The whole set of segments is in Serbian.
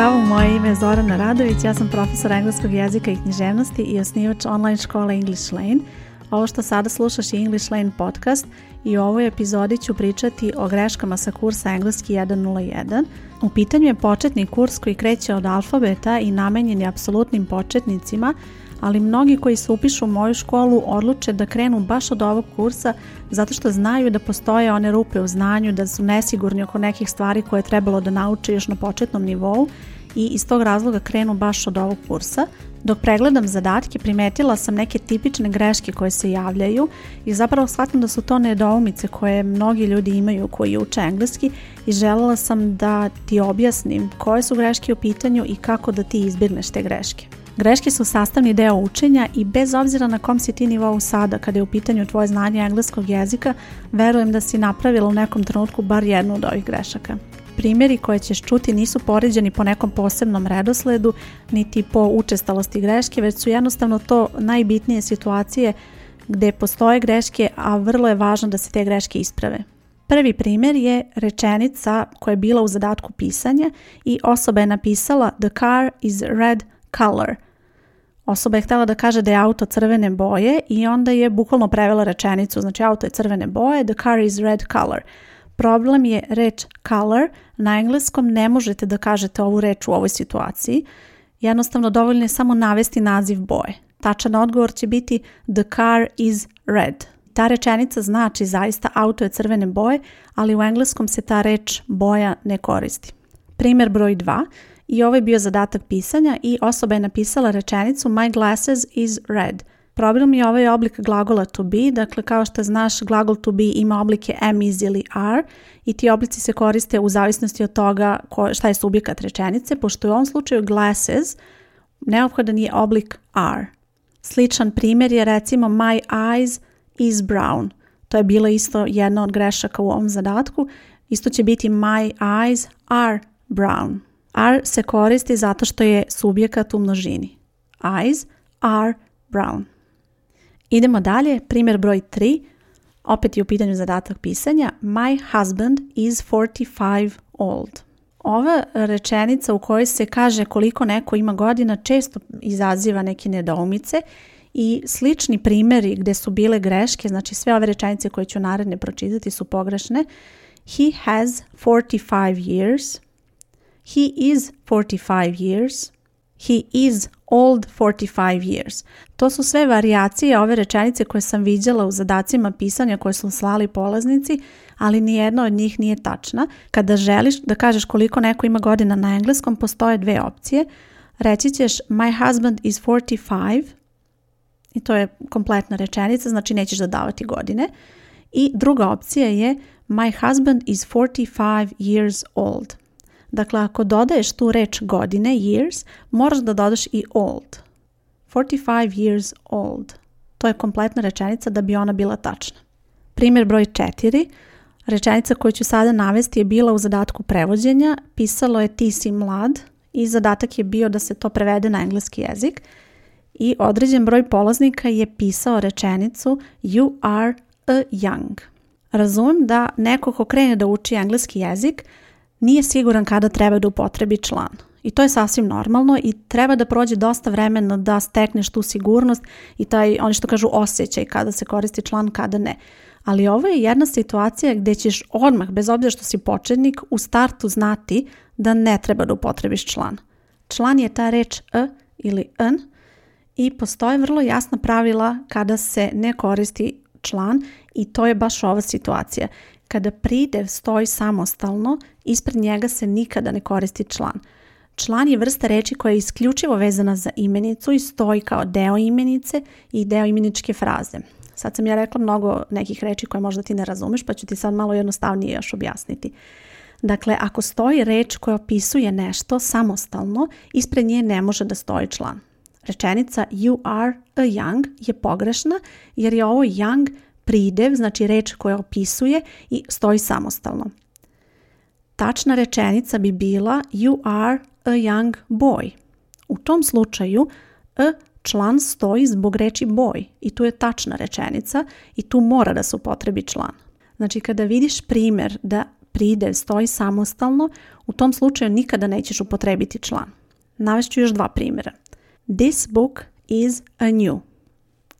Zdravo, moje ime je Zorana Radović, ja sam profesor engleskog jezika i književnosti i osnivač online škole English Lane. Ovo što sada slušaš je English Lane podcast i u ovoj epizodi ću pričati o greškama sa kursa Engleski 101. U pitanju je početni kurs koji kreće od alfabeta i namenjen je apsolutnim početnicima – ali mnogi koji se upišu u moju školu odluče da krenu baš od ovog kursa zato što znaju da postoje one rupe u znanju, da su nesigurni oko nekih stvari koje je trebalo da nauče još na početnom nivou i iz tog razloga krenu baš od ovog kursa. Dok pregledam zadatke primetila sam neke tipične greške koje se javljaju i zapravo shvatim da su to nedoumice koje mnogi ljudi imaju koji uče engleski i želela sam da ti objasnim koje su greške u pitanju i kako da ti izbjegneš te greške. Greške su sastavni deo učenja i bez obzira na kom si ti nivou sada kada je u pitanju tvoje znanje engleskog jezika, verujem da si napravila u nekom trenutku bar jednu od ovih grešaka. Primjeri koje ćeš čuti nisu poređeni po nekom posebnom redosledu, niti po učestalosti greške, već su jednostavno to najbitnije situacije gdje postoje greške, a vrlo je važno da se te greške isprave. Prvi primjer je rečenica koja je bila u zadatku pisanja i osoba je napisala The car is red color. Osoba je htjela da kaže da je auto crvene boje i onda je bukvalno prevela rečenicu, znači auto je crvene boje, the car is red color. Problem je reč color, na engleskom ne možete da kažete ovu reč u ovoj situaciji, jednostavno dovoljno je samo navesti naziv boje. Tačan odgovor će biti the car is red. Ta rečenica znači zaista auto je crvene boje, ali u engleskom se ta reč boja ne koristi. Primjer broj 2 i ovo ovaj je bio zadatak pisanja i osoba je napisala rečenicu My glasses is red. Problem je ovaj oblik glagola to be, dakle kao što znaš glagol to be ima oblike am, is ili are i ti oblici se koriste u zavisnosti od toga šta je subjekat rečenice, pošto u ovom slučaju glasses neophodan je oblik are. Sličan primjer je recimo my eyes is brown. To je bila isto jedna od grešaka u ovom zadatku. Isto će biti my eyes are brown. Are se koristi zato što je subjekat u množini. Eyes are brown. Idemo dalje, primjer broj 3. Opet je u pitanju zadatak pisanja. My husband is 45 old. Ova rečenica u kojoj se kaže koliko neko ima godina često izaziva neke nedoumice i slični primjeri gdje su bile greške, znači sve ove rečenice koje ću naredne pročitati su pogrešne. He has 45 years. He is 45 years. He is old 45 years. To su sve varijacije ove rečenice koje sam vidjela u zadacima pisanja koje su slali polaznici, ali nijedna od njih nije tačna. Kada želiš da kažeš koliko neko ima godina na engleskom, postoje dve opcije. Reći ćeš my husband is 45 i to je kompletna rečenica, znači nećeš dodavati godine. I druga opcija je my husband is 45 years old. Dakle, ako dodaješ tu reč godine, years, moraš da dodaš i old. 45 years old. To je kompletna rečenica da bi ona bila tačna. Primjer broj četiri. Rečenica koju ću sada navesti je bila u zadatku prevođenja. Pisalo je ti si mlad i zadatak je bio da se to prevede na engleski jezik. I određen broj polaznika je pisao rečenicu You are a young. Razumem da neko ko krene da uči engleski jezik nije siguran kada treba da upotrebi član. I to je sasvim normalno i treba da prođe dosta vremena da stekneš tu sigurnost i taj, oni što kažu, osjećaj kada se koristi član, kada ne. Ali ovo je jedna situacija gdje ćeš odmah, bez obzira što si početnik, u startu znati da ne treba da upotrebiš član. Član je ta reč e ili n i postoje vrlo jasna pravila kada se ne koristi član i to je baš ova situacija. Kada pridev stoji samostalno, ispred njega se nikada ne koristi član. Član je vrsta reči koja je isključivo vezana za imenicu i stoji kao deo imenice i deo imeničke fraze. Sad sam ja rekla mnogo nekih reči koje možda ti ne razumeš, pa ću ti sad malo jednostavnije još objasniti. Dakle, ako stoji reč koja opisuje nešto samostalno, ispred nje ne može da stoji član. Rečenica you are a young je pogrešna jer je ovo young pridev, znači reč koja opisuje i stoji samostalno. Tačna rečenica bi bila you are a young boy. U tom slučaju a e član stoji zbog reči boy i tu je tačna rečenica i tu mora da se upotrebi član. Znači kada vidiš primjer da pridev stoji samostalno, u tom slučaju nikada nećeš upotrebiti član. Navešću još dva primjera. This book is a new.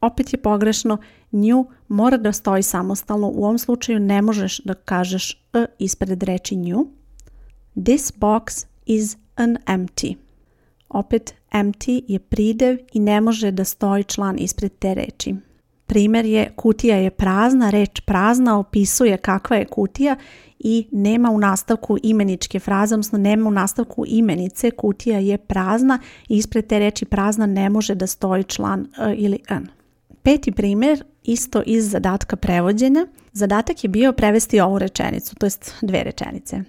Opet je pogrešno nju mora da stoji samostalno. U ovom slučaju ne možeš da kažeš a e ispred reči nju. This box is an empty. Opet empty je pridev i ne može da stoji član ispred te reči. Primer je kutija je prazna, reč prazna opisuje kakva je kutija i nema u nastavku imeničke fraze, odnosno nema u nastavku imenice, kutija je prazna i ispred te reči prazna ne može da stoji član a e, ili n. Peti primjer, isto iz zadatka prevođenja. Zadatak je bio prevesti ovu rečenicu, to jest dve rečenice.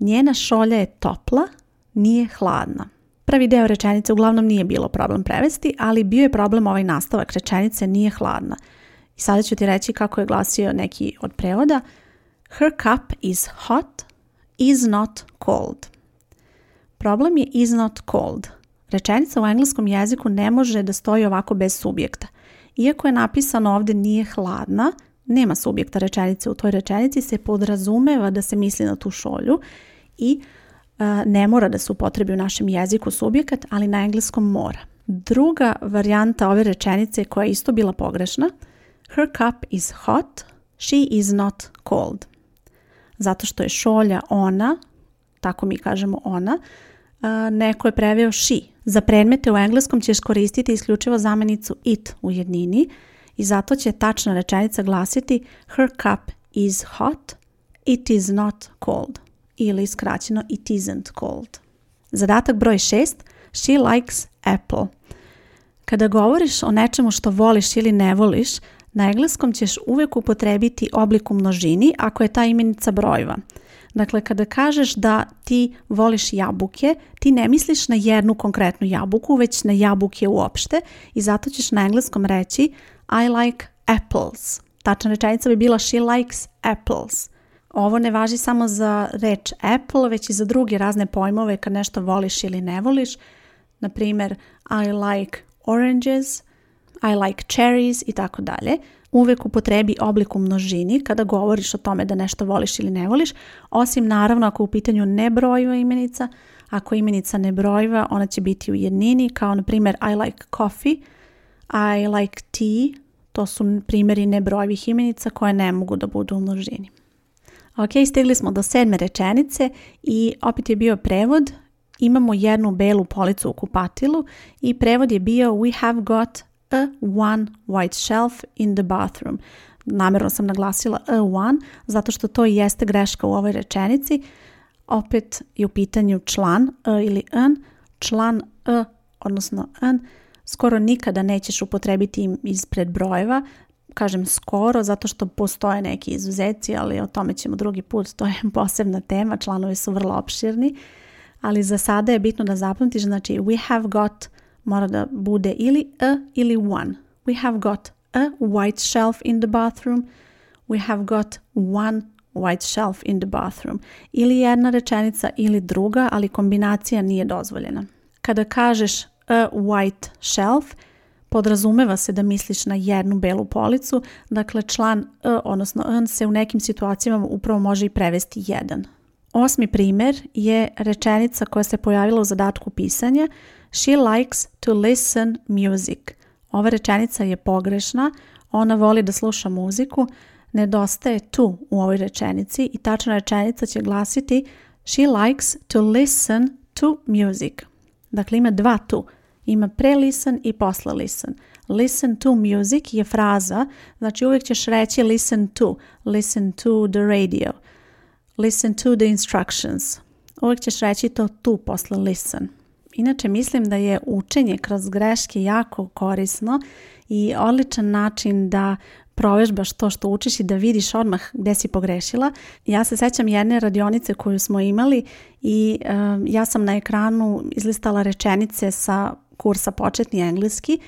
Njena šolja je topla, nije hladna. Prvi deo rečenice uglavnom nije bilo problem prevesti, ali bio je problem ovaj nastavak rečenice nije hladna. I sada ću ti reći kako je glasio neki od prevoda. Her cup is hot, is not cold. Problem je is not cold. Rečenica u engleskom jeziku ne može da stoji ovako bez subjekta – iako je napisano ovdje nije hladna, nema subjekta rečenice. U toj rečenici se podrazumeva da se misli na tu šolju i e, ne mora da se upotrebi u našem jeziku subjekat, ali na engleskom mora. Druga varijanta ove rečenice koja je isto bila pogrešna, her cup is hot, she is not cold. Zato što je šolja ona, tako mi kažemo ona, e, neko je preveo she, za predmete u engleskom ćeš koristiti isključivo zamenicu it u jednini i zato će tačna rečenica glasiti Her cup is hot, it is not cold ili skraćeno it isn't cold. Zadatak broj 6. She likes apple. Kada govoriš o nečemu što voliš ili ne voliš, na engleskom ćeš uvijek upotrebiti oblik u množini ako je ta imenica brojva. Dakle, kada kažeš da ti voliš jabuke, ti ne misliš na jednu konkretnu jabuku, već na jabuke uopšte i zato ćeš na engleskom reći I like apples. Tačna rečenica bi bila she likes apples. Ovo ne važi samo za reč apple, već i za druge razne pojmove kad nešto voliš ili ne voliš. Naprimjer, I like oranges, i like cherries i tako dalje. Uvijek upotrebi oblik u množini kada govoriš o tome da nešto voliš ili ne voliš, osim naravno ako u pitanju ne brojiva imenica, ako imenica ne brojiva, ona će biti u jednini, kao na primjer I like coffee, I like tea, to su primjeri nebrojivih imenica koje ne mogu da budu u množini. Ok, stigli smo do sedme rečenice i opet je bio prevod. Imamo jednu belu policu u kupatilu i prevod je bio We have got a one white shelf in the bathroom. Namjerno sam naglasila a one zato što to jeste greška u ovoj rečenici. Opet je u pitanju član a ili an. Član a, odnosno an, skoro nikada nećeš upotrebiti im ispred brojeva. Kažem skoro zato što postoje neki izuzeci, ali o tome ćemo drugi put. To je posebna tema, članovi su vrlo opširni. Ali za sada je bitno da zapamtiš, znači we have got mora da bude ili a ili one. We have got a white shelf in the bathroom. We have got one white shelf in the bathroom. Ili jedna rečenica ili druga, ali kombinacija nije dozvoljena. Kada kažeš a white shelf, podrazumeva se da misliš na jednu belu policu, dakle član a, odnosno an se u nekim situacijama upravo može i prevesti jedan. Osmi primjer je rečenica koja se pojavila u zadatku pisanja She likes to listen music. Ova rečenica je pogrešna, ona voli da sluša muziku, nedostaje tu u ovoj rečenici i tačna rečenica će glasiti She likes to listen to music. Dakle, ima dva tu. Ima pre listen i posle listen. Listen to music je fraza, znači uvijek ćeš reći listen to, listen to the radio – Listen to the instructions. Uvijek ćeš reći to tu posle listen. Inače mislim da je učenje kroz greške jako korisno i odličan način da provežbaš to što učiš i da vidiš odmah gdje si pogrešila. Ja se sećam jedne radionice koju smo imali i eh, ja sam na ekranu izlistala rečenice sa kursa početni engleski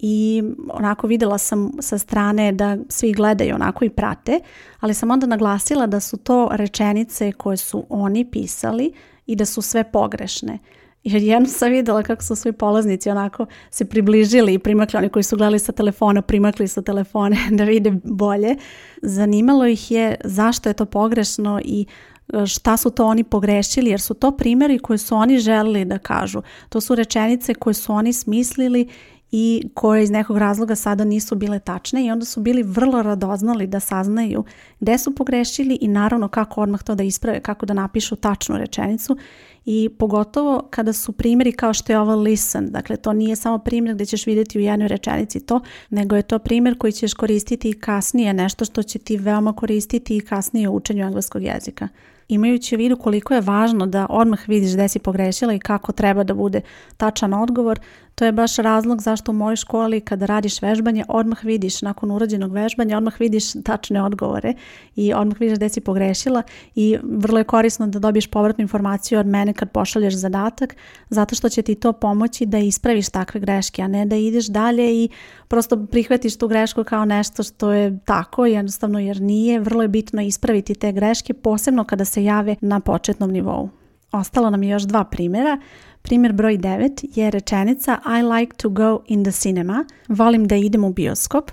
i onako vidjela sam sa strane da svi gledaju onako i prate, ali sam onda naglasila da su to rečenice koje su oni pisali i da su sve pogrešne. Jer jednom sam vidjela kako su svi polaznici onako se približili i primakli, oni koji su gledali sa telefona, primakli su telefone da vide bolje. Zanimalo ih je zašto je to pogrešno i e, šta su to oni pogrešili, jer su to primjeri koje su oni želili da kažu. To su rečenice koje su oni smislili i koje iz nekog razloga sada nisu bile tačne i onda su bili vrlo radoznali da saznaju gde su pogrešili i naravno kako odmah to da isprave, kako da napišu tačnu rečenicu i pogotovo kada su primjeri kao što je ovo listen, dakle to nije samo primjer gdje ćeš vidjeti u jednoj rečenici to, nego je to primjer koji ćeš koristiti i kasnije, nešto što će ti veoma koristiti i kasnije u učenju engleskog jezika imajući u vidu koliko je važno da odmah vidiš gde si pogrešila i kako treba da bude tačan odgovor, to je baš razlog zašto u mojoj školi kada radiš vežbanje odmah vidiš nakon urađenog vežbanja odmah vidiš tačne odgovore i odmah vidiš da si pogrešila i vrlo je korisno da dobiješ povratnu informaciju od mene kad pošalješ zadatak zato što će ti to pomoći da ispraviš takve greške, a ne da ideš dalje i prosto prihvatiš tu grešku kao nešto što je tako jednostavno jer nije. Vrlo je bitno ispraviti te greške posebno kada se jave na početnom nivou. Ostalo nam je još dva primjera. Primjer broj 9 je rečenica I like to go in the cinema. Volim da idem u bioskop.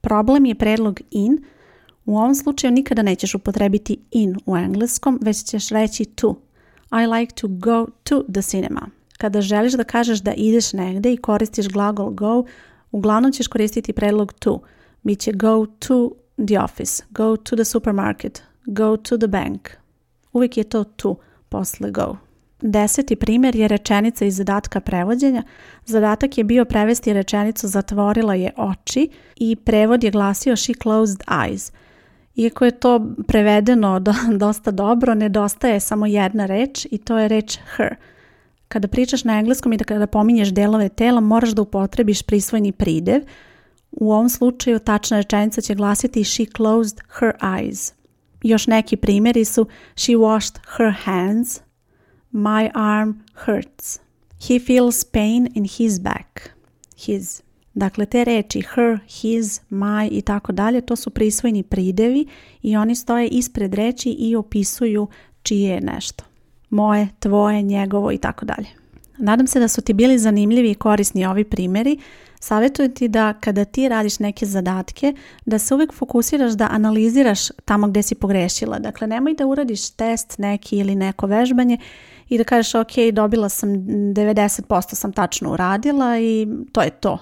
Problem je predlog in. U ovom slučaju nikada nećeš upotrebiti in u engleskom, već ćeš reći to. I like to go to the cinema. Kada želiš da kažeš da ideš negde i koristiš glagol go, uglavnom ćeš koristiti predlog to. Biće go to the office, go to the supermarket, go to the bank. Uvijek je to to posle Deseti primjer je rečenica iz zadatka prevođenja. Zadatak je bio prevesti rečenicu zatvorila je oči i prevod je glasio she closed eyes. Iako je to prevedeno dosta dobro, nedostaje samo jedna reč i to je reč her. Kada pričaš na engleskom i da kada pominješ delove tela, moraš da upotrebiš prisvojni pridev. U ovom slučaju tačna rečenica će glasiti she closed her eyes još neki primjeri su She washed her hands, My arm hurts, He feels pain in his back, his. Dakle, te reči her, his, my i tako dalje, to su prisvojni pridevi i oni stoje ispred reči i opisuju čije je nešto. Moje, tvoje, njegovo i tako dalje. Nadam se da su ti bili zanimljivi i korisni ovi primjeri savjetuju ti da kada ti radiš neke zadatke, da se uvijek fokusiraš da analiziraš tamo gdje si pogrešila. Dakle, nemoj da uradiš test neki ili neko vežbanje i da kažeš ok, dobila sam 90% sam tačno uradila i to je to.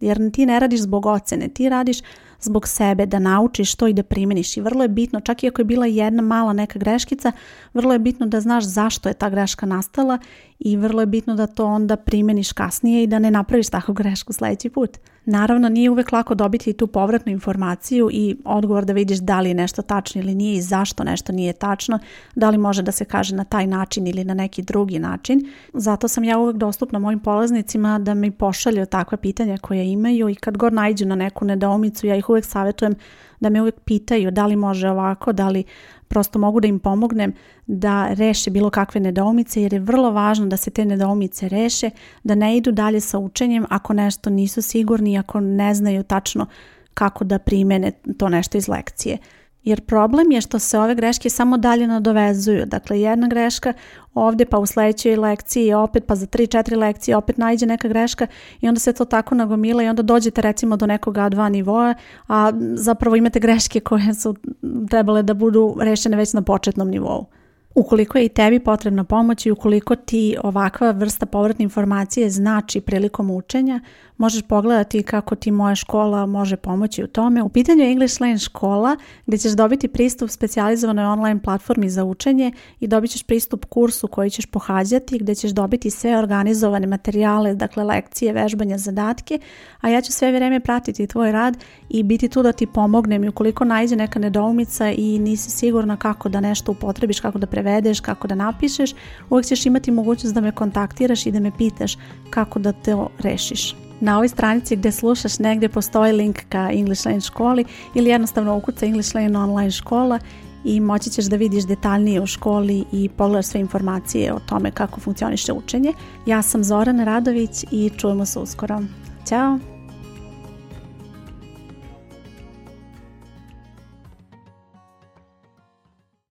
Jer ti ne radiš zbog ocene, ti radiš zbog sebe, da naučiš to i da primjeniš. I vrlo je bitno, čak i ako je bila jedna mala neka greškica, vrlo je bitno da znaš zašto je ta greška nastala i vrlo je bitno da to onda primjeniš kasnije i da ne napraviš takvu grešku sljedeći put. Naravno, nije uvek lako dobiti tu povratnu informaciju i odgovor da vidiš da li je nešto tačno ili nije i zašto nešto nije tačno, da li može da se kaže na taj način ili na neki drugi način. Zato sam ja uvek dostupna mojim polaznicima da mi pošalju takva pitanja koje imaju i kad god najđu na neku nedoumicu, ja ih uvijek savjetujem da me uvijek pitaju da li može ovako, da li prosto mogu da im pomognem da reše bilo kakve nedoumice jer je vrlo važno da se te nedoumice reše, da ne idu dalje sa učenjem ako nešto nisu sigurni, ako ne znaju tačno kako da primene to nešto iz lekcije. Jer problem je što se ove greške samo dalje nadovezuju. Dakle, jedna greška ovdje pa u sljedećoj lekciji opet, pa za 3-4 lekcije opet najde neka greška i onda se to tako nagomila i onda dođete recimo do nekog A2 nivoa, a zapravo imate greške koje su trebale da budu rešene već na početnom nivou. Ukoliko je i tebi potrebna pomoć i ukoliko ti ovakva vrsta povratne informacije znači prilikom učenja, možeš pogledati kako ti moja škola može pomoći u tome. U pitanju je English Lane škola gdje ćeš dobiti pristup specijalizovanoj online platformi za učenje i dobit ćeš pristup kursu koji ćeš pohađati gdje ćeš dobiti sve organizovane materijale, dakle lekcije, vežbanja, zadatke, a ja ću sve vrijeme pratiti tvoj rad i biti tu da ti pomognem i ukoliko najde neka nedoumica i nisi sigurna kako da nešto upotrebiš, kako da prevedeš, kako da napišeš, uvijek ćeš imati mogućnost da me kontaktiraš i da me pitaš kako da to rešiš. Na ovoj stranici gdje slušaš negdje postoji link ka English Lane školi ili jednostavno ukuca English Lane online škola i moći ćeš da vidiš detaljnije u školi i pogledaš sve informacije o tome kako funkcioniše učenje. Ja sam Zoran Radović i čujemo se uskoro. Ćao!